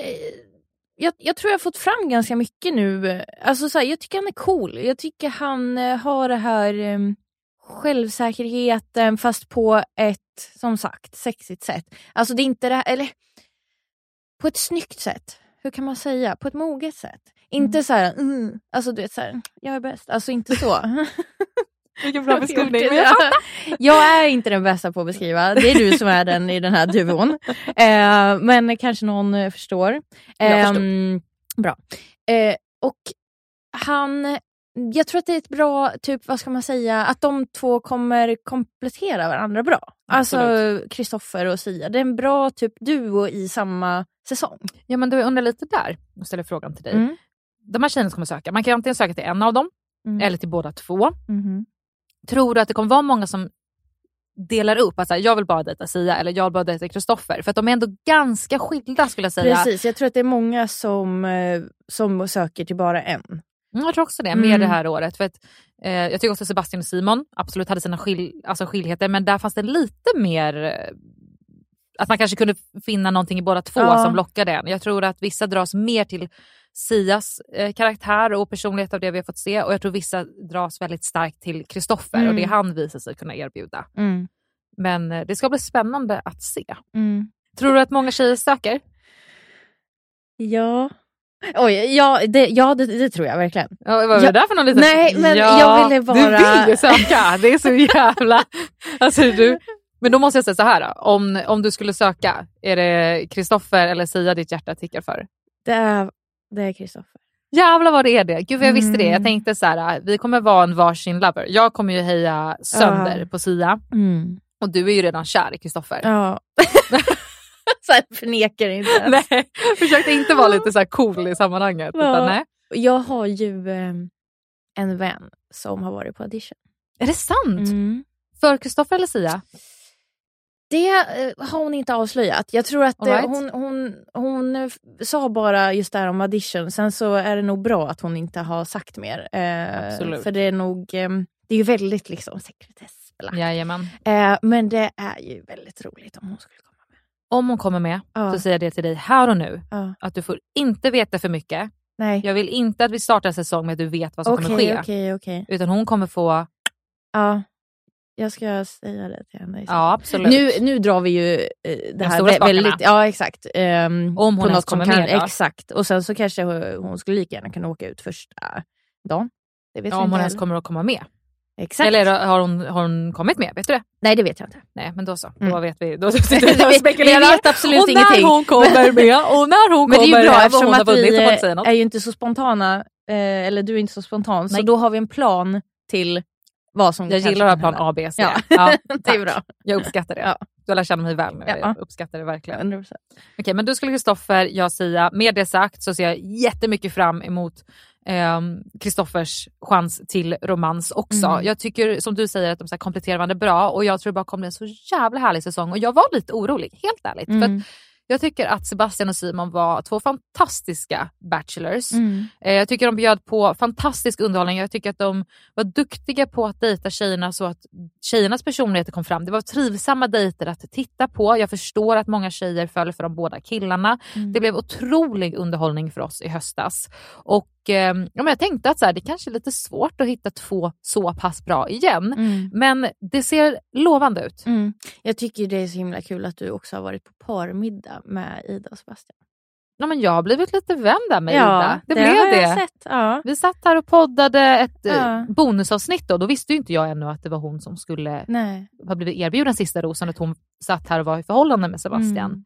jag, jag tror jag har fått fram ganska mycket nu. Alltså så här, jag tycker han är cool. Jag tycker han eh, har det här eh, självsäkerheten fast på ett, som sagt, sexigt sätt. Alltså det är inte det här, eller på ett snyggt sätt. Hur kan man säga? På ett moget sätt. Inte så här, mm, alltså du vet så här, jag är bäst. Alltså inte så. Vilken bra beskrivning. Jag, jag är inte den bästa på att beskriva. Det är du som är den i den här duon. Eh, men kanske någon eh, förstår. Jag förstår. Ehm, bra. Eh, och han, jag tror att det är ett bra, typ vad ska man säga, att de två kommer komplettera varandra bra. Alltså Absolut. Kristoffer och Sia. Det är en bra typ duo i samma säsong. Ja men du jag undrar lite där och ställer frågan till dig. Mm. De här tjejerna som kommer söka, man kan antingen söka till en av dem Mm. eller till båda två. Mhm. Tror du att det kommer vara många som delar upp, att så här, jag vill bara dejta Sia eller jag vill bara dejta Kristoffer? För att de är ändå ganska skilda skulle jag säga. Precis, jag tror att det är många som, eh, som söker till bara en. Mm, Jag tror också det, Mm. mer det här året. För att, eh, jag tycker också Sebastian och Simon absolut hade sina skil, alltså skiljeter, men där fanns det lite mer eh, att man kanske kunde finna någonting i båda två Ja. som lockade en. Jag tror att vissa dras mer till Sias eh, karaktär och personlighet av det vi har fått se och jag tror vissa dras väldigt starkt till Kristoffer Mm. och det han visar sig kunna erbjuda. Mm. Men eh, det ska bli spännande att se. Mm. Tror du att många tjejer söker? Ja. Oj, ja, det, ja det, det tror jag verkligen. Ja, vad var Ja. det där för någon liten... Nej, men jag ville bara- Du vill ju söka, det är så jävla... Alltså, du... Men då måste jag säga så här, då. Om, om du skulle söka, är det Kristoffer eller Sia ditt hjärta tickar för? Det är, det är Kristoffer. Jävlar vad det är det. Gud jag visste det. Jag Mm. tänkte så här, vi kommer vara en varsin lover. Jag kommer ju heja sönder Ja. på Sia Mm. och du är ju redan kär i Kristoffer. Ja. så här, förnekar inte ens. Nej, försökte inte vara lite så cool i sammanhanget. Ja. Utan, nej. Jag har ju eh, en vän som har varit på audition. Är det sant? Mm. För Kristoffer eller Sia? Det eh, har hon inte avslöjat. Jag tror att eh, right. hon, hon, hon eh, sa bara just det här om audition. Sen så är det nog bra att hon inte har sagt mer. Absolut. För det är nog, det är ju väldigt liksom sekretessbelagt. Jajamän. Eh, men det är ju väldigt roligt om hon skulle komma med. Om hon kommer med Ja. så säger jag det till dig här och nu. Ja. Att du får inte veta för mycket. Nej. Jag vill inte att vi startar en säsong med att du vet vad som kommer Okej, ske. okej, okej. Utan hon kommer få... Ja, jag ska säga det till henne. Ja, absolut. Nu, nu drar vi ju eh, det här stora vä- väldigt... Ja, exakt. Ehm, Om hon på ens kommer kan, med då. Exakt. Och sen så kanske hon, skulle lika gärna kunna åka ut första dagen. Det vet Ja, vi om hon ens kommer att komma med. Exakt. Eller har hon, har hon kommit med? Vet du det? Nej, det vet jag inte. Nej, men då så. Då Mm. vet vi. Då sitter vi och spekulerar. vi vet absolut och ingenting. när hon kommer med och när hon Men det är kommer ju bra hem och hon har att vunnit vi så något. är ju inte så spontana, eh, eller du är inte så spontan, så Nej. då har vi en plan till vad som Jag gillar att ha plan. A, B, C. Ja. Ja, Det är bra. Jag uppskattar det. Ja. Du har lärt känna mig väl nu. Ja. Jag uppskattar det verkligen. 100%. Okej, men du skulle Kristoffer, jag Sia. Med det sagt så ser jag jättemycket fram emot ehm, Kristoffers chans till romans också. Mm. Jag tycker som du säger att de så kompletterar varandra bra och jag tror det bara kommer en så jävla härlig säsong och jag var lite orolig, helt ärligt. För Mm. att jag tycker att Sebastian och Simon var två fantastiska bachelors. Mm. Eh, Jag tycker de bjöd på fantastisk underhållning. Jag tycker att de var duktiga på att dejta tjejerna så att tjejernas personligheter kom fram. Det var trivsamma dejter att titta på. Jag förstår att många tjejer föll för de båda killarna. Mm. Det blev otrolig underhållning för oss i höstas. Och eh, ja, Jag tänkte att så här, det kanske är lite svårt att hitta två så pass bra igen. Mm. Men det ser lovande ut. Mm. Jag tycker det är så himla kul att du också har varit på parmiddag med Ida och Sebastian. Ja, men jag har blivit lite vän där med ja, Ida. Det, blev det. jag sett. Ja. Vi satt här och poddade ett eh, Ja. bonusavsnitt och då visste inte jag ännu att det var hon som skulle Nej. ha blivit erbjuden sista rosen, att hon satt här och var i förhållande med Sebastian. Mm.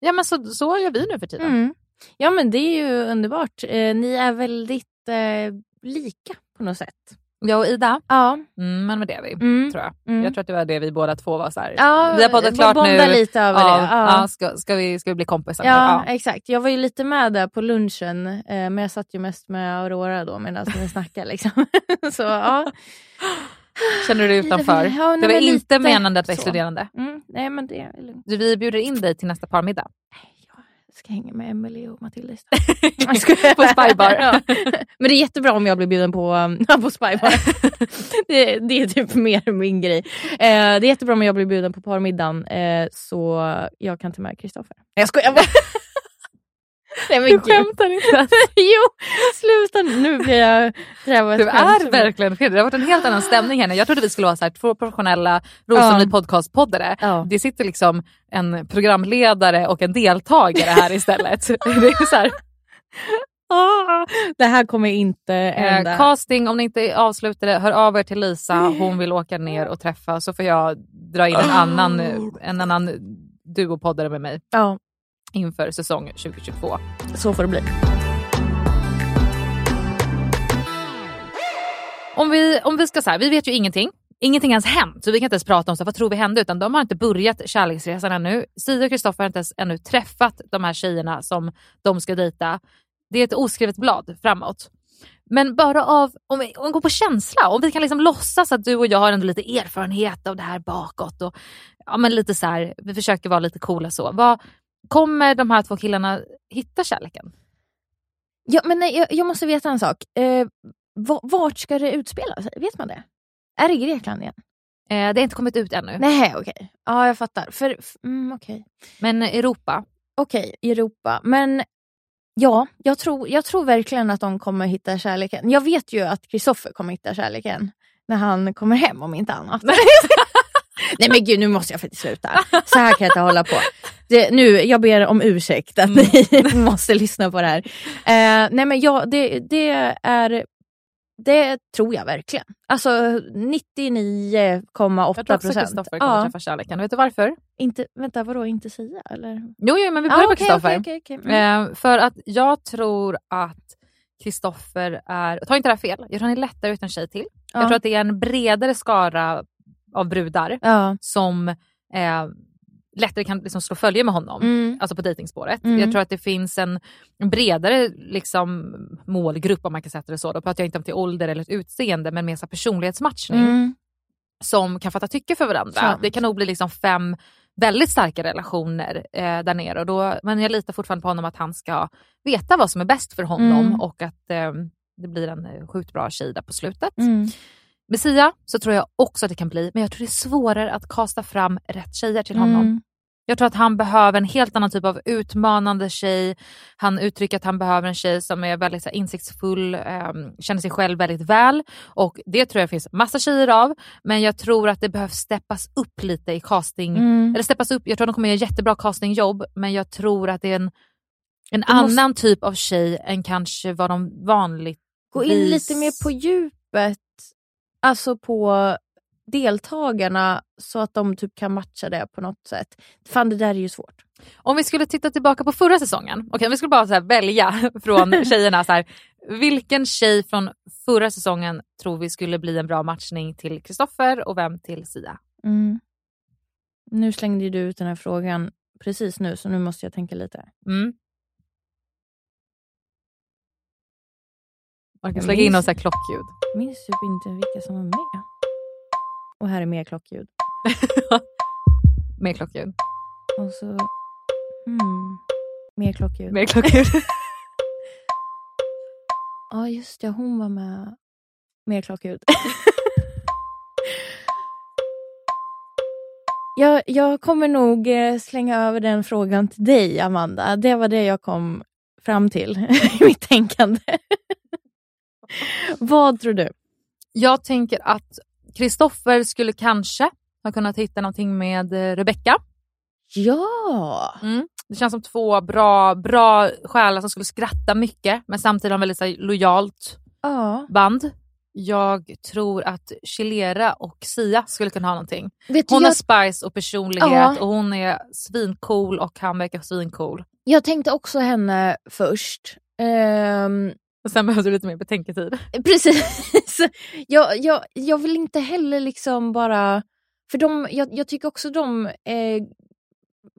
Ja men så, så gör vi nu för tiden. Mm. Ja men det är ju underbart. Eh, ni är väldigt eh, lika på något sätt. Jag och Ida, Ja. mm, men det är vi, Mm. tror jag. Mm. Jag tror att det var det vi båda två var så här. Ja, vi har poddat klart nu. lite över ja, det. Ja. Ja, ska, ska, vi, ska vi bli kompisar Ja, nu? exakt. Jag var ju lite med där på lunchen, eh, men jag satt ju mest med Aurora då medan ni snackade. Liksom. så, ja. Känner du dig utanför? ja, nej, det var inte lite menande att vara exkluderande. Mm, nej men det är lugnt. Vi bjuder in dig till nästa parmiddag. Ska hänga med Emily och Matilda istället. På Spybar. Ja. Men det är jättebra om jag blir bjuden på, um, på Spybar. det, det är typ mer min grej. Eh, det är jättebra om jag blir bjuden på parmiddagen eh, så jag kan ta med Kristoffer. Jag skojar bara. Nej, men Du gud. skämtar inte. jo, sluta nu. Nu blir jag kräva ett Du är verkligen skillnad. Det har varit en helt annan stämning här nu. Jag trodde vi skulle vara så här, två professionella Rosamarie podcast-poddare. Ja. Det sitter liksom en programledare och en deltagare här istället. Det är så här, Ah, det här kommer inte hända. eh, casting, om ni inte avslutar det, hör av er till Lisa. Hon vill åka ner och träffa så får jag dra in en annan, en annan duopoddare med mig Ja, inför säsong 2022. så får det bli. Om vi, om vi ska så här, vi vet ju ingenting. Ingenting har ens hänt, så vi kan inte ens prata om så vad tror vi hände, utan de har inte börjat kärleksresan ännu. Sia och Kristoffer har inte ens ännu träffat de här tjejerna som de ska dejta. Det är ett oskrivet blad framåt. Men bara av, om vi, om vi går på känsla, om vi kan liksom låtsas att du och jag har ändå lite erfarenhet av det här bakåt och ja, men lite så här, vi försöker vara lite coola så. Vad, kommer de här två killarna hitta kärleken? Ja, men nej, jag, jag måste veta en sak. Eh, va- vart ska det utspela sig? Vet man det? Är det Grekland igen? Eh, det har inte kommit ut ännu. Nej, okej. Ja, jag fattar. För, mm, okej. Men Europa, Okej, Europa. Men ja, jag tror, jag tror verkligen att de kommer hitta kärleken. Jag vet ju att Kristoffer kommer hitta kärleken när han kommer hem om inte annat. Nej men gud, nu måste jag faktiskt sluta. Så här kan jag inte hålla på. Det, nu, jag ber om ursäkt att ni måste lyssna på det här. Eh, nej men ja, det, det är det tror jag verkligen. Alltså 99,8 jag tror också. Kristoffer kommer träffa kärleken. Vet du varför? Inte, vänta, vadå inte säga? Eller? Jo, jo men vi börjar Ah, okej, Kristoffer. okej, okej, okej. Mm. Eh, för att jag tror att Kristoffer är, ta inte det här fel, jag tror han är lättare utan tjej till. Ja. Jag tror att det är en bredare skara av brudar Ja. som eh, lättare kan liksom slå följe med honom. Mm. Alltså på dejtingspåret. Mm. Jag tror att det finns en, bredare liksom, målgrupp om man kan sätta det så. Då pratar jag inte om till ålder eller utseende men mer så personlighetsmatchning Mm. som kan fatta tycke för varandra. Sant. Det kan nog bli liksom fem väldigt starka relationer eh, där nere. Och då, men jag litar fortfarande på honom att han ska veta vad som är bäst för honom Mm. och att eh, det blir en eh, sjukt bra tjej där på slutet. Med Sia så tror jag också att det kan bli, men jag tror det är svårare att kasta fram rätt tjejer till honom. Mm. Jag tror att han behöver en helt annan typ av utmanande tjej. Han uttrycker att han behöver en tjej som är väldigt så här, insiktsfull, eh, känner sig själv väldigt väl. Och Det tror jag finns massa tjejer av, men jag tror att det behövs steppas upp lite i casting. Mm. Eller steppas upp, jag tror att de kommer göra jättebra castingjobb, men jag tror att det är en, en måste- annan typ av tjej än kanske vad de vanligt Gå in lite mer på djupet, alltså på deltagarna så att de typ kan matcha det på något sätt. Fan det där är ju svårt. Om vi skulle titta tillbaka på förra säsongen, om vi skulle bara så välja från tjejerna, så här, vilken tjej från förra säsongen tror vi skulle bli en bra matchning till Kristoffer och vem till Sia? Mm. Nu slängde du ut den här frågan precis nu så nu måste jag tänka lite. Mm. Man kan Jag lägga in något klockljud. Jag minns typ inte vilka som var med. Och här är mer klockljud. Mer klockljud. Och så... Hmm. Mer klockljud. Mer klockljud. Ja just det, hon var med. Mer klockljud. jag, jag kommer nog eh, slänga över den frågan till dig Amanda. Det var det jag kom fram till i mitt tänkande. Vad tror du? Jag tänker att Kristoffer skulle kanske ha kunnat hitta någonting med eh, Rebecca. Ja! Mm. Det känns som två bra, bra själar som skulle skratta mycket men samtidigt ha väldigt så här, lojalt Ja. band. Jag tror att Chilera och Sia skulle kunna ha någonting. Vet Hon jag, har spice och personlighet Ja. och hon är svincool och han verkar svincool. jag tänkte också henne först. Ehm, Och sen behöver du lite mer betänketid. Precis. Jag, jag, jag vill inte heller liksom bara... För de, jag, jag tycker också de är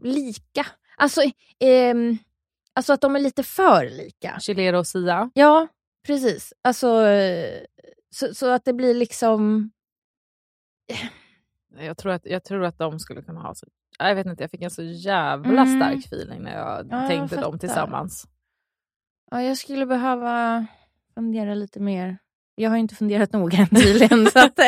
lika. Alltså, ehm, alltså att de är lite för lika. Chilera och Sia. Ja, precis. Alltså, eh, så, så att det blir liksom... Jag tror, att, jag tror att de skulle kunna ha så... Jag vet inte, jag fick en så jävla Mm. stark feeling när jag Ja, jag tänkte fattar. dem tillsammans. Ja, jag skulle behöva fundera lite mer. Jag har inte funderat nog än tydligen. så att,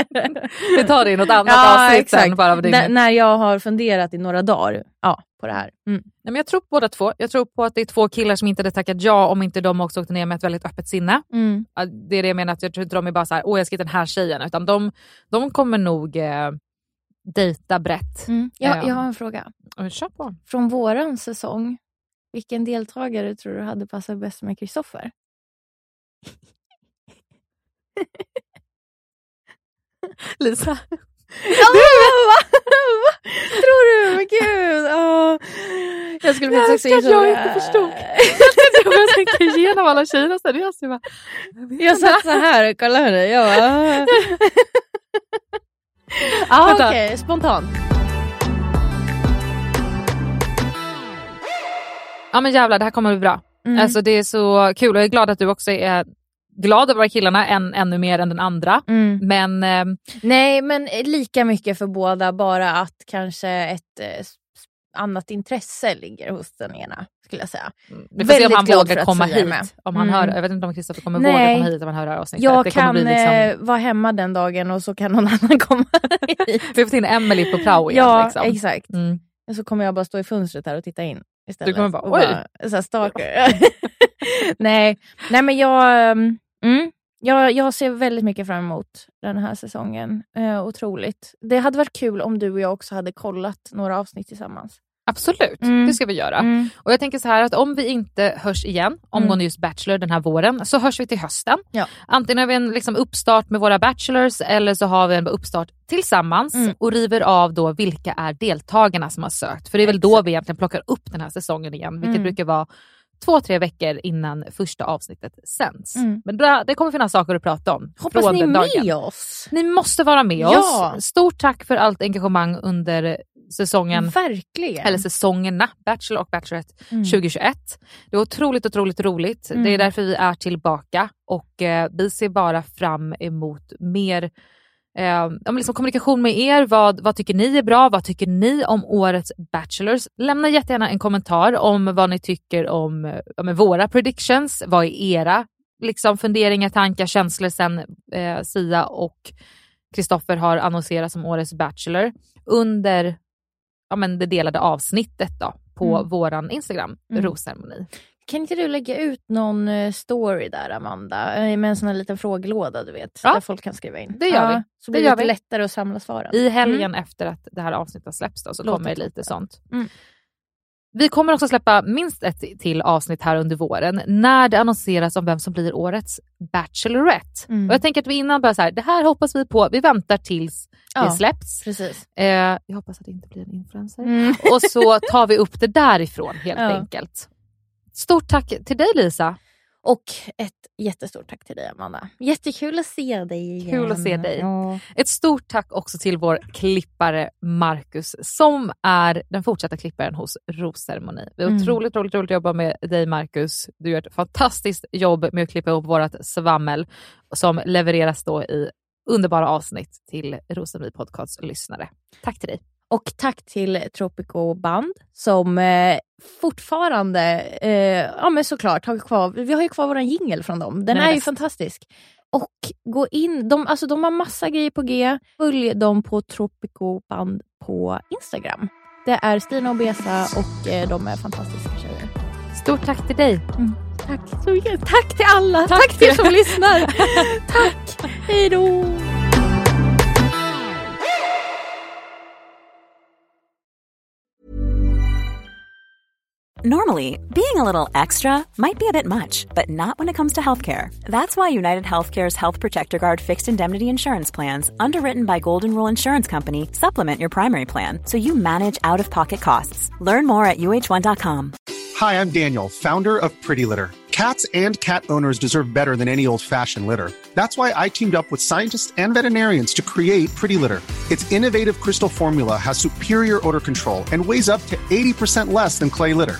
Vi tar det i något annat Ja, avsnitt sen bara N- när jag har funderat i några dagar. Ja, på det här. Nej, men jag tror på båda två. Jag tror på att det är två killar som inte hade tackat ja om inte de också åkte ner med ett väldigt öppet sinne. Mm. Det är det jag menar, att jag tror inte de är bara så här, åh jag ska hitta den här tjejen, utan de, de kommer nog eh, dejta brett. Mm. Jag, Eh, jag har en fråga. Kör på. Från våran säsong, vilken deltagare tror du hade passat bäst med Kristoffer? Lisa. Va? Tror du? Men gud! åh. Jag skulle faktiskt också gissa jag inte förstod. Jag tänka igenom alla tjejerna sen. Jag, bara, Jag satt så här och kollade henne. Jag bara... ah. Okej, spontant. Ja men jävlar det här kommer bli bra. Mm. Alltså, det är så kul och jag är glad att du också är glad över killarna än, ännu mer än den andra. Mm. Men eh, Nej, men lika mycket för båda, bara att kanske ett eh, annat intresse ligger hos den ena, skulle jag säga. vi får se om Väldigt han vågar komma hit. med. Om han Mm. hör, jag vet inte om Kristoffer kommer Nej. våga komma hit om han hör det här avsnittet. Jag det kan liksom, eh, vara hemma den dagen och så kan någon annan komma hit. Vi får in Emily på prao igen. Ja, liksom. exakt. Mm. Så kommer jag bara stå i fönstret här och titta in istället. Du kommer bara, oj. så här stalker. nej, nej, men jag, um, mm, jag, jag ser väldigt mycket fram emot den här säsongen. Eh, otroligt. Det hade varit kul om du och jag också hade kollat några avsnitt tillsammans. Absolut, Mm. det ska vi göra. Mm. Och jag tänker så här att om vi inte hörs igen omgående just Bachelor den här våren så hörs vi till hösten. Ja. Antingen har vi en liksom uppstart med våra Bachelors eller så har vi en uppstart tillsammans Mm. och river av då vilka är deltagarna som har sökt. För det är väl då vi egentligen plockar upp den här säsongen igen, vilket Mm. brukar vara två, tre veckor innan första avsnittet sänds. Mm. Men det, det kommer finnas saker att prata om. Hoppas ni är med dagen. oss. Ni måste vara med Ja. oss. Stort tack för allt engagemang under säsongen Verkligen. eller säsongerna Bachelor och Bachelorette Mm. 2021. Det var otroligt, otroligt roligt. Mm. Det är därför vi är tillbaka och eh, vi ser bara fram emot mer eh, liksom kommunikation med er. Vad, vad tycker ni är bra? Vad tycker ni om årets Bachelors? Lämna jättegärna en kommentar om vad ni tycker om, om våra predictions. Vad är era liksom, funderingar, tankar, känslor sen eh, Sia och Kristoffer har annonserat som årets Bachelor under ja, men det delade avsnittet då, på Mm. våran Instagram, Mm. rosceremoni. Kan inte du lägga ut någon eh, story där Amanda? Eh, Med en sån här liten frågelåda du vet. Ja. Där folk kan skriva in. Det gör vi. Så Det blir det, gör lite vi. lättare att samla svaren. I helgen Mm. efter att det här avsnittet släpps då, så Låter kommer det lite sånt. Mm. Vi kommer också släppa minst ett till avsnitt här under våren när det annonseras om vem som blir årets Bachelorette. Mm. Och jag tänker att vi innan bara så här, det här hoppas vi på, vi väntar tills Ja. det släpps. Precis. Eh, jag hoppas att det inte blir en influencer. Mm. Och så tar vi upp det därifrån helt Ja. enkelt. Stort tack till dig Lisa. Och ett jättestort tack till dig Amanda. Jättekul att se dig igen. Kul att se dig. Ja. Ett stort tack också till vår klippare Marcus som är den fortsatta klipparen hos Rosceremoni. Det är Mm. otroligt roligt, roligt att jobba med dig Marcus. Du gör ett fantastiskt jobb med att klippa ihop vårt svammel som levereras då i underbara avsnitt till Rosceremoni Podcasts lyssnare. Tack till dig. Och tack till Tropico Band som eh, fortfarande, eh, ja men såklart, har kvar, vi har ju kvar våran jingel från dem. Den Den är är ju fantastisk. Och gå in, de, alltså de har massa grejer på G. Följ dem på Tropico Band på Instagram. Det är Stina och Besa och eh, de är fantastiska tjejer. Stort tack till dig. Tack så mycket. Tack till alla. Tack, Tack till er till- som lyssnar. Tack. Hej då. Normally, being a little extra might be a bit much, but not when it comes to healthcare. That's why United Healthcare's Health Protector Guard fixed indemnity insurance plans, underwritten by Golden Rule Insurance Company, supplement your primary plan so you manage out of pocket costs. Learn more at uh1.com. Hi, I'm Daniel, founder of Pretty Litter. Cats and cat owners deserve better than any old fashioned litter. That's why I teamed up with scientists and veterinarians to create Pretty Litter. Its innovative crystal formula has superior odor control and weighs up to 80% less than clay litter.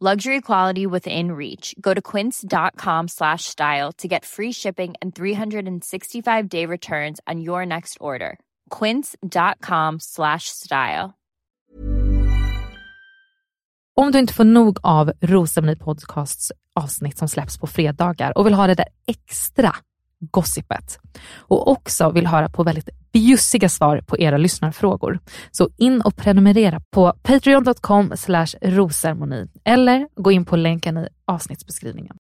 Luxury quality within reach. Go to quince.com slash style to get free shipping and 365 day returns on your next order. Quince.com slash style. Om du inte får nog av Rosceremoni Podcasts avsnitt som släpps på fredagar och vill ha det där extra gossipet och också vill höra på väldigt bjussiga svar på era lyssnarfrågor. Så in och prenumerera på patreon.com rosermoni eller gå in på länken i avsnittsbeskrivningen.